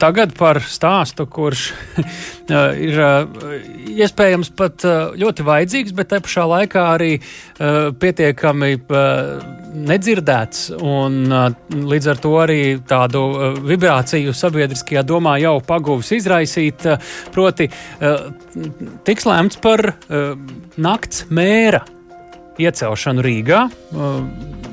Tagad par stāstu, kurš ir iespējams pat ļoti vajadzīgs, bet te pašā laikā arī pietiekami nedzirdēts. Un, līdz ar to arī tādu vibrāciju sabiedriskajā domā jau pagūvis izraisīt. Proti, tiks lēmts par nakts mēra iecelšanu Rīgā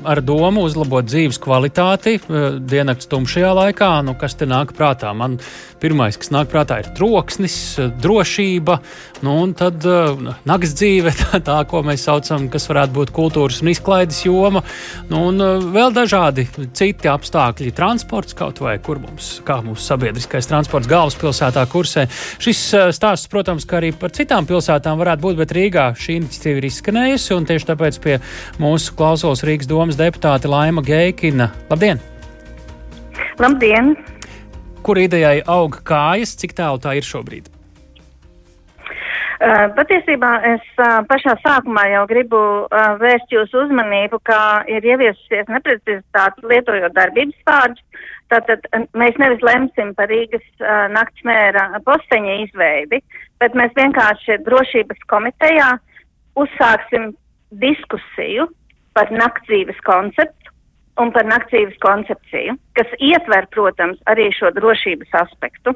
ar domu uzlabot dzīves kvalitāti diennakts tumšajā laikā. Nu, kas te nāk prātā? Man pirmais, kas nāk prātā, ir troksnis, drošība, nu, un tad uh, nakts dzīve, tā, tā, ko mēs saucam, kas varētu būt kultūras un izklaides joma, nu, un vēl dažādi citi apstākļi, transports kaut vai kur mums, kā mūsu sabiedriskais transports galvaspilsētā kursē. Šis stāsts, protams, ka arī par citām pilsētām varētu būt, bet Rīgā šī iniciatīva ir izskanējusi, un tieši tāpēc pie mūsu klausos Rīgas domas deputāte Laima Geikina. Labdien! Labdien! kur idejai aug kājas, cik tālu tā ir šobrīd? Uh, patiesībā es uh, pašā sākumā jau gribu uh, vērst jūsu uzmanību, ka ir ieviesusies neprecizitāte lietojot darbības vārdus. Tātad mēs nevis lemsim par Rīgas uh, naktsmēra posteņa izveidi, bet mēs vienkārši drošības komitejā uzsāksim diskusiju par naktdzīves konceptu un par naktsīvas koncepciju, kas ietver, protams, arī šo drošības aspektu.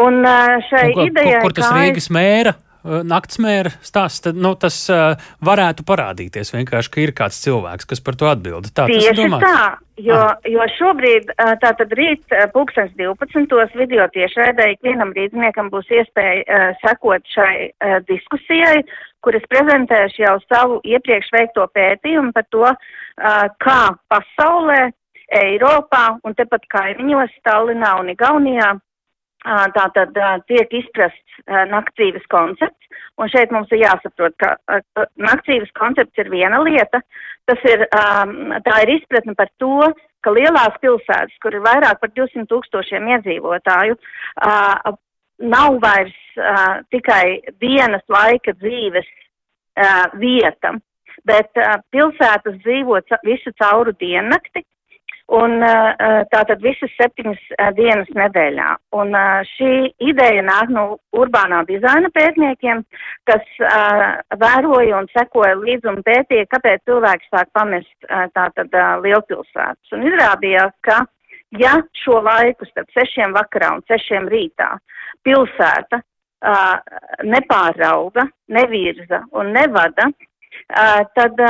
Un šai un, idejai. Kur, kur tas Rīgas mēra? Naktsmēra stāsts, tad nu, tas uh, varētu parādīties vienkārši, ka ir kāds cilvēks, kas par to atbild. Tā, Tieši tā, jo, Aha. jo šobrīd uh, tātad rīt pulkstens 12. video tiešraidē ikvienam rīzniekam būs iespēja uh, sekot šai uh, diskusijai, kuras prezentēšu jau savu iepriekš veikto pētījumu par to, uh, kā pasaulē, Eiropā un tepat kaimiņos, Stallinā un Igaunijā, tātad tiek izprasts naktsīves koncepts. Un šeit mums ir jāsaprot, ka naktsīves koncepts ir viena lieta, tas ir, tā ir izpratne par to, ka lielās pilsētas, kur ir vairāk par 200 tūkstošiem iedzīvotāju, nav vairs tikai dienas laika dzīves vieta, bet pilsētas dzīvo visu cauru diennakti, un uh, tātad visas septiņas uh, dienas nedēļā. Un šī ideja nāk no urbānā dizaina pētniekiem, kas vēroja un sekoja līdzi un pētīja, kāpēc cilvēki sāk pamest tātad lielpilsētas. Un izrādījās, ka ja šo laiku starp sešiem vakarā un sešiem rītā pilsēta nepārauga, nevirza un nevada, tad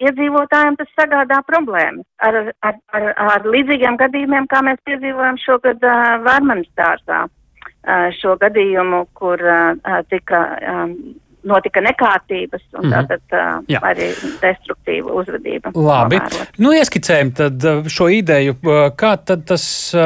iedzīvotājiem tas sagādā problēmas ar, ar, ar, ar līdzīgiem gadījumiem, kā mēs piedzīvojam šogad Vērmanas dārzā. Šo gadījumu, kur tika notika nekārtības un mm -hmm. tātad uh, Jā. arī destruktīva uzvedība. Labi. Pamērot. Nu, ieskicējam tad šo ideju, kā tad tas uh,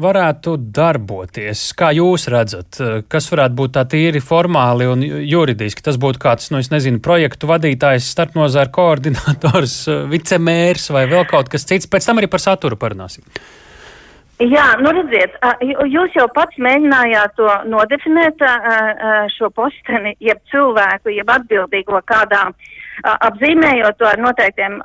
varētu darboties, kā jūs redzat, kas varētu būt tā tīri formāli un juridiski. Tas būtu kāds, nu, es nezinu, projektu vadītājs, starpnozāra koordinators, vicemērs vai vēl kaut kas cits. Pēc tam arī par saturu parunāsim. Jā, nu redziet, jūs jau pats mēģinājāt to nodefinēt, šo posteni, jeb cilvēku, jeb atbildīgo kādā apzīmējot to ar noteiktiem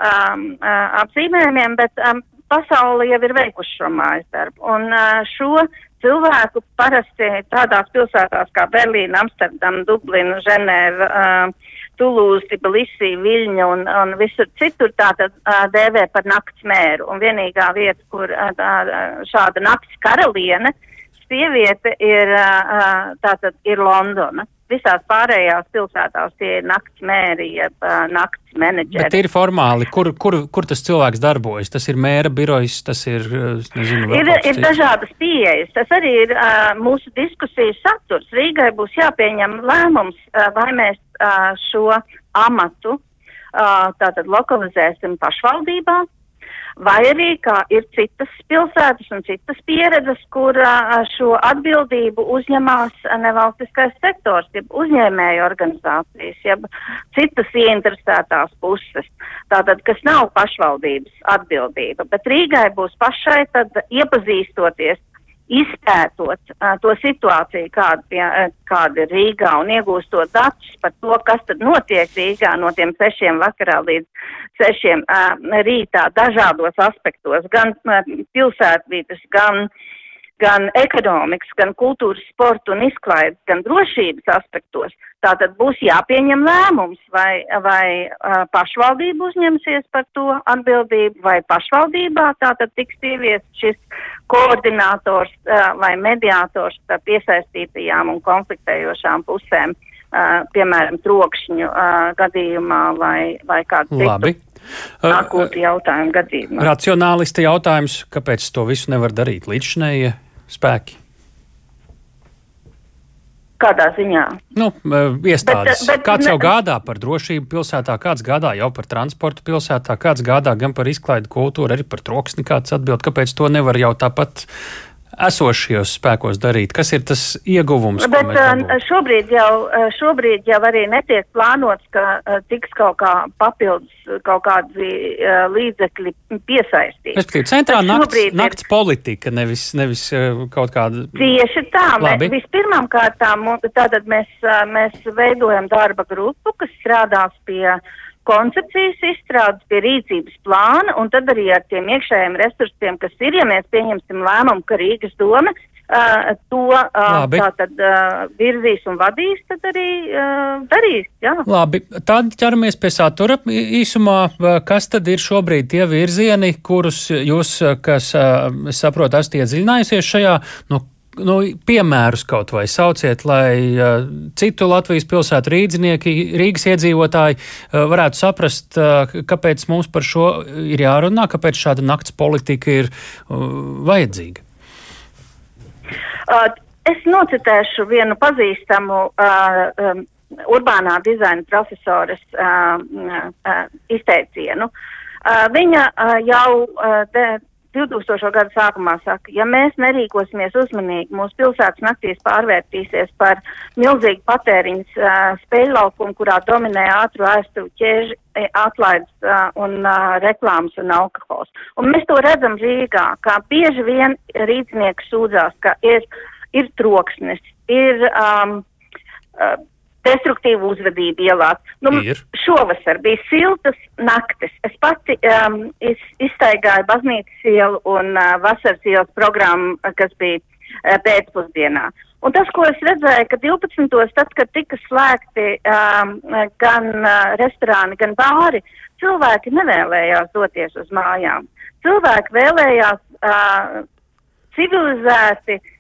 apzīmējumiem, bet pasauli jau ir veikuši šo mājas darbu. Un šo cilvēku parasti tādās pilsētās kā Berlīna, Amsterdama, Dublina, Ženēva, uh, Tulūzi, Tbilisi, Viļņa un, un visur citur tātad uh, dēvē par nakts mēru. Un vienīgā vieta, kur tā, šāda nakts karaliene, sieviete ir, tātad ir Londona visās pārējās pilsētās tie ir nakts mēri, jeb nakts menedžeri. Bet ir formāli, kur, kur, kur tas cilvēks darbojas? Tas ir mēra birojs, tas ir, nezinu, ir, ir dažādas pieejas. Tas arī ir uh, mūsu diskusijas saturs. Rīgai būs jāpieņem lēmums, uh, vai mēs uh, šo amatu uh, tātad lokalizēsim pašvaldībā, vai arī kā ir citas pilsētas un citas pieredzes, kur uh, šo atbildību uzņemās nevalstiskais sektors, jeb uzņēmēju organizācijas, jeb citas ieinteresētās puses, tātad, kas nav pašvaldības atbildība, bet Rīgai būs pašai tad iepazīstoties izpētot uh, to situāciju, kāda, pie, uh, kāda ir Rīgā un iegūstot datus par to, kas tad notiek Rīgā no tiem sešiem vakarā līdz sešiem uh, rītā dažādos aspektos, gan uh, pilsētvidas, gan gan ekonomikas, gan kultūras, sporta un izklaides, gan drošības aspektos, tātad būs jāpieņem lēmums, vai, vai uh, pašvaldība uzņemsies par to atbildību, vai pašvaldībā tātad tiks ieviest šis koordinators uh, vai mediātors starp iesaistītajām un konfliktējošām pusēm, uh, piemēram, trokšņu uh, gadījumā vai, vai kādu Labi. citu akūtu jautājumu gadījumā. Racionālisti jautājums, kāpēc to visu nevar darīt līdzšinējie spēki? Kādā ziņā? Nu, iestādes. Bet, bet, kāds jau ne- gādā par drošību pilsētā, kāds gādā jau par transportu pilsētā, kāds gādā gan par izklaidu kultūru, arī par troksni, kāds atbild, kāpēc to nevar jau tāpat esošajos spēkos darīt? Kas ir tas ieguvums? Bet uh, dabūjam? šobrīd jau, uh, šobrīd jau arī netiek plānots, ka uh, tiks kaut kā papildus uh, kaut kādi uh, līdzekļi piesaistīti. Respektīvi, centrā nakts, ir- nakts politika, nevis, nevis uh, kaut kāda. Tieši tā, Labi. vispirmām kārtām, tātad mēs, mēs veidojam darba grupu, kas strādās pie koncepcijas izstrādes, pie rīcības plāna, un tad arī ar tiem iekšējiem resursiem, kas ir, ja mēs pieņemsim lēmumu, ka Rīgas doma uh, to uh, Labi. tātad uh, virzīs un vadīs, tad arī uh, darīs, jā. Labi, tad ķeramies pie satura īsumā. Kas tad ir šobrīd tie virzieni, kurus jūs, kas, uh, es saprotu, esat iedziļinājusies šajā, nu, nu, piemērus kaut vai sauciet, lai uh, citu Latvijas pilsētu rīdzinieki, Rīgas iedzīvotāji uh, varētu saprast, uh, kāpēc mums par šo ir jārunā, kāpēc šāda nakts politika ir vajadzīga. Uh, es nocitēšu vienu pazīstamu uh, um, urbānā dizaina profesoras uh, izteicienu. Viņa jau de, 2000. gada sākumā saka, ja mēs nerīkosimies uzmanīgi, mūsu pilsētas naktīs pārvērtīsies par milzīgu patēriņas uh, spēļlaukumu, kurā dominē ātru aiztuvu ķēži, atlaides uh, un uh, reklāmas un alkohols. Un mēs to redzam Rīgā, kā bieži vien rīznieki sūdzās, ka ir, ir troksnis, ir um, uh, destruktīva uzvedība ielās. Nu, Ir. Šovasar bija siltas naktis. Es pati um, iz, izstaigāju baznīcas ielu un uh, vasaras ielas programmu, kas bija uh, pēcpusdienā. Un tas, ko es redzēju, ka 12. tad, kad tika slēgti um, gan uh, restorāni, gan bāri, cilvēki nevēlējās doties uz mājām. Cilvēki vēlējās uh, civilizēti uh,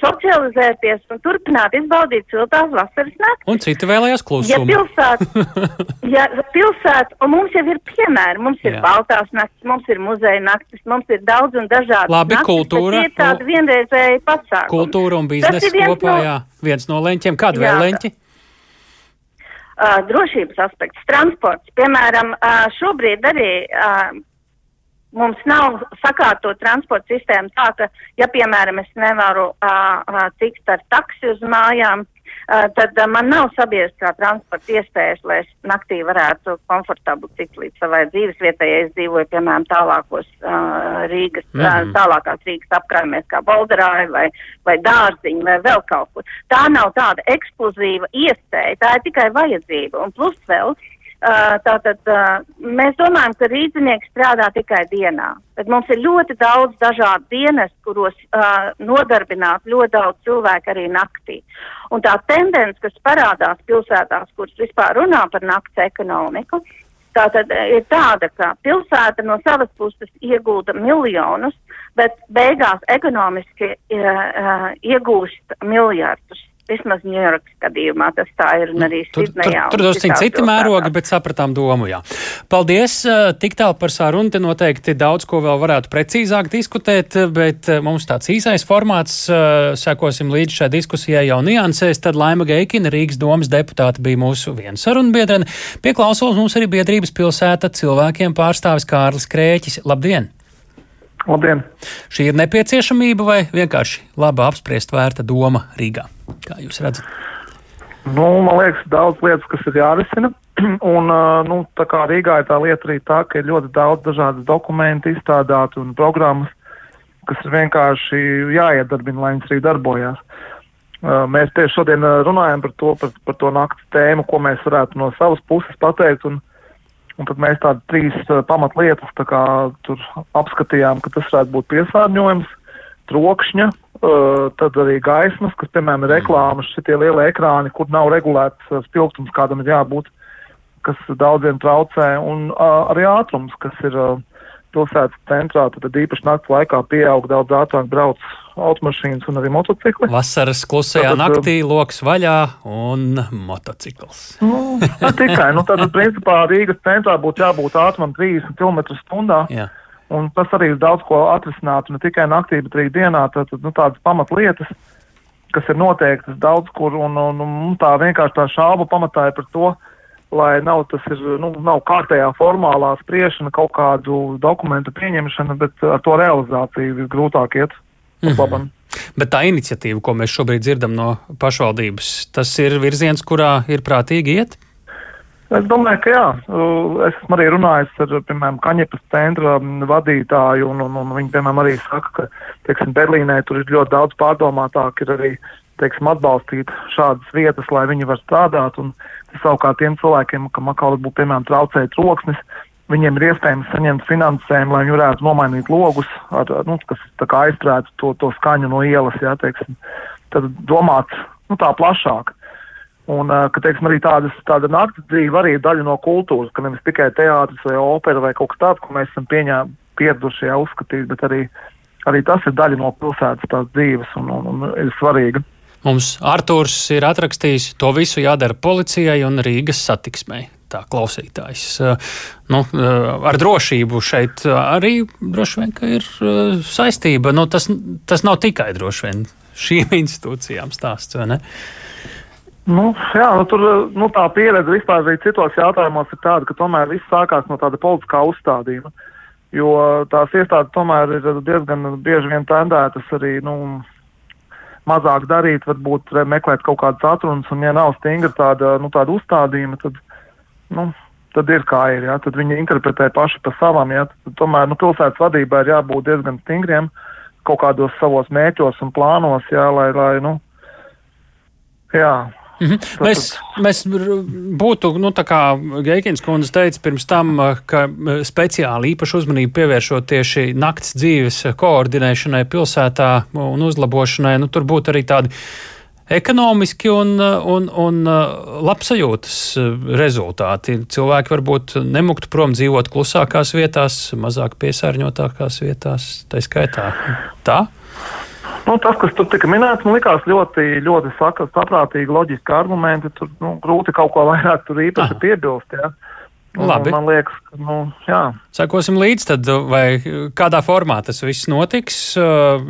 socializēties un turpināt izbaudīt siltās vasaras naktis. Un citi vēlējās Ja klusumu. pilsēta, ja pilsēta, un mums jau ir piemēri, mums ir Jā. Jā. baltās naktis, mums ir muzeja naktis, mums ir daudz un dažādi. Labi, naktis, kultūra. Tie ir tādi vienreizēji pasākumi. Kultūra un biznesa ir viens kopā, no- jā. Viens no leņķiem. Kāda Jā. vēl leņķi? Uh, drošības aspekts, transports. Piemēram, uh, šobrīd arī uh, mums nav sakārtot transporta sistēma tā, ka, ja, piemēram, es nevaru uh, tikt ar taksi uz mājām, uh, tad uh, man nav sabiedriskā transporta iespējas, lai es naktī varētu komfortabli tikt līdz savai dzīves vietai, ja es dzīvoju, piemēram, tālākos uh, Rīgas, mm. -hmm. tālākās Rīgas apkārmēs kā Bolderāja vai, vai Dārziņa vai vēl kaut kur. Tā nav tāda ekskluzīva iespēja, tā ir tikai vajadzība. Un plus vēl, Uh, tātad uh, mēs domājam, ka rīznieki strādā tikai dienā, bet mums ir ļoti daudz dažādu dienas, kuros uh, nodarbināt ļoti daudz cilvēku arī naktī. Un tā tendence, kas parādās pilsētās, kuras vispār runā par nakts ekonomiku, tātad uh, ir tāda, ka pilsēta no savas puses iegūda miljonus, bet beigās ekonomiski uh, uh, iegūst miljardus. Vismaz Ņujorkas gadījumā tas tā ir un arī Tur, tur, Sidnejā. tur citās citi mērogi, bet sapratām domu, jā. Paldies, tik tālu par sarunu, te noteikti daudz ko vēl varētu precīzāk diskutēt, bet mums tāds īsais formāts, sekosim līdz šai diskusijai jau niansēs, tad Laima Geikina, Rīgas domas deputāta, bija mūsu viena sarunbiedrene. Pie klausulas mums arī biedrības pilsēta cilvēkiem pārstāvis Kārlis Krēķis. Labdien! Labdien! Šī ir nepieciešamība vai vienkārši laba apspriest vērta doma Rīgā? Kā jūs redzat? Nu, man liekas, daudz lietas, kas ir jārisina. Un, nu, tā kā Rīgā ir tā lieta arī tā, ka ir ļoti daudz dažādas dokumentu izstrādāti un programmas, kas ir vienkārši jāiedarbina, lai viņas arī darbojās. Mēs tieši šodien runājam par to, par, par to naktas tēmu, ko mēs varētu no savas puses pateikt. Un, un tad mēs tādas trīs ā, pamatlietas tā kā tur apskatījām, ka tas varētu būt piesārņojums, trokšņa tad arī gaismas, kas, piemēram, ir reklāmas, šitie lielie ekrāni, kur nav regulēts spilgtums, kādam ir jābūt, kas daudziem traucē, un arī ātrums, kas ir pilsētas centrā, tad īpaši nakts laikā pieaug daudz ātrāk brauc automašīnas un arī motocikli. Vasaras klusajā tad, naktī loks vaļā un motocikls. Nu, ne tikai, nu tad, principā, Rīgas centrā būtu jābūt ātrumam 30 km stundā. Jā. Un tas arī daudz ko atrisinātu ne tikai naktī, bet arī dienā. Tad, nu, tādas pamatlietas, kas ir noteiktas daudz kur, un, un, un tā vienkārši tā šāba pamatā ir par to, lai nav tas ir, nu, nav kārtējā formālā spriešana, kaut kādu dokumentu pieņemšana, bet ar to realizāciju visgrūtāk iet. Mm -hmm. Bet tā iniciatīva, ko mēs šobrīd dzirdam no pašvaldības, tas ir virziens, kurā ir prātīgi iet? Es domāju, ka jā. Es esmu arī runājis ar, piemēram, Kaņepas centra vadītāju, un, un, un viņi, piemēram, arī saka, ka, teiksim, Berlīnē tur ir ļoti daudz pārdomātāk ir arī, teiksim, atbalstīt šādas vietas, lai viņi var strādāt, un savukārt tiem cilvēkiem, kam atkal būtu, piemēram, traucēt troksnis, viņiem ir iespējams saņemt finansējumu, lai viņi varētu nomainīt logus, ar, nu, kas aizturētu to, to skaņu no ielas, jā, teiksim. Tad domāt, nu, tā plašāk. Un, ka, teiksim, arī tādas, tāda naktas dzīve arī ir daļa no kultūras, ka nevis tikai teātris vai opera vai kaut kas tāds, ko mēs esam pieņēmuši, pieraduši jau uzskatīt, bet arī, arī tas ir daļa no pilsētas tās dzīves un, un, un ir svarīga. Mums Artūrs ir atrakstījis, to visu jādara policijai un Rīgas satiksmei. Tā klausītājs. Nu, ar drošību šeit arī droši vien ir saistība. Nu, tas, tas nav tikai droši vien šīm institūcijām stāsts, vai ne? Nu, jā, nu, tur nu, tā pieredze vispār arī citos jautājumos ir tāda, ka tomēr viss sākās no tāda politiskā uzstādījuma. Jo tās iestādes tomēr ir diezgan bieži vien tendētas arī nu, mazāk darīt, varbūt meklēt kaut kādas atrunas, un ja nav stingra tāda, nu, tāda uzstādījuma, tad, nu, tad ir kā ir, jā, tad viņi interpretē paši pa savam, jā, tad tomēr, nu, pilsētas vadībā ir jābūt diezgan stingriem kaut kādos savos mēķos un plānos, jā, lai, lai, nu, jā, Mm -hmm. Mēs, mēs būtu, nu, tā kā Geikins kundze teica pirms tam, ka speciāli īpaši uzmanību pievēršot tieši nakts dzīves koordinēšanai pilsētā un uzlabošanai, nu, tur būtu arī tādi ekonomiski un, un, un labsajūtas rezultāti. Cilvēki varbūt nemuktu prom dzīvot klusākās vietās, mazāk piesārņotākās vietās, tā skaitā. Tā? Nu, tas, kas tur tika minēts, man likās ļoti, ļoti saka, saprātīgi, loģiski argumenti. Tur nu, grūti kaut ko vairāk tur īpaši piebilst. Ja. Labi. Man liekas, ka, nu, jā. Sekosim līdzi, tad, vai kādā formā tas viss notiks.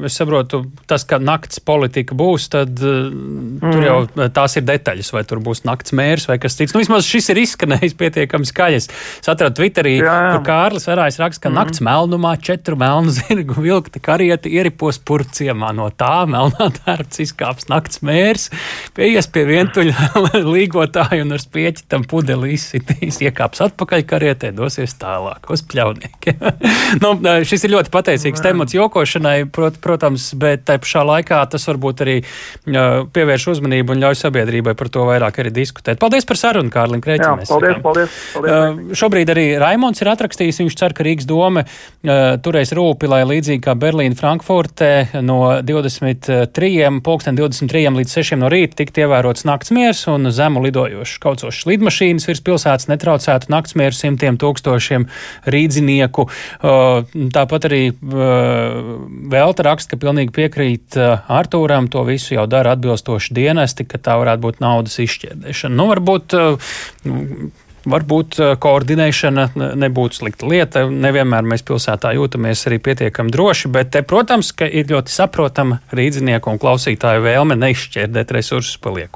Es saprotu, tas, ka nakts politika būs, tad mm. tur jau tās ir detaļas, vai tur būs nakts mērs vai kas cits. Nu, vismaz šis ir izskanējis pietiekami skaļi. Es atradu Twitterī, jā, jā. kur Kārlis Verājs raksta, ka mm. nakts melnumā četru melnu zirgu vilkta karieti ieripos purciemā. No tā melnā tērps izkāps nakts mērs, pieies pie vientuļa līgotāju un ar spieķi tam pudeli izsitīs, iekāps atpakaļ atpakaļ karietē, dosies tālāk uz pļaunieki. nu, šis ir ļoti pateicīgs temats jokošanai, prot, protams, bet te pašā laikā tas varbūt arī uh, pievērš uzmanību un ļauj sabiedrībai par to vairāk arī diskutēt. Paldies par sarunu, Kārlim Kreķim. Paldies, paldies, paldies. Uh, šobrīd arī Raimons ir atrakstījis, viņš cer, ka Rīgas doma uh, turēs rūpi, lai līdzīgi kā Berlīna Frankfurtē no 23. pulksten 23. līdz 6. no rīta tiktu ievērots nakts miers un zemu lidojošs kaucošs lidmašīnas virs pilsētas netraucētu nakts naktsmēru simtiem tūkstošiem rīdzinieku. Tāpat arī Velta raksta, ka pilnīgi piekrīt Artūram, to visu jau dara atbilstoši dienesti, ka tā varētu būt naudas izšķirdēšana. Nu, varbūt Varbūt koordinēšana nebūtu slikta lieta. Nevienmēr mēs pilsētā jūtamies arī pietiekami droši, bet, te, protams, ir ļoti saprotama rīdzinieku un klausītāju vēlme neizšķērdēt resursus paliekot.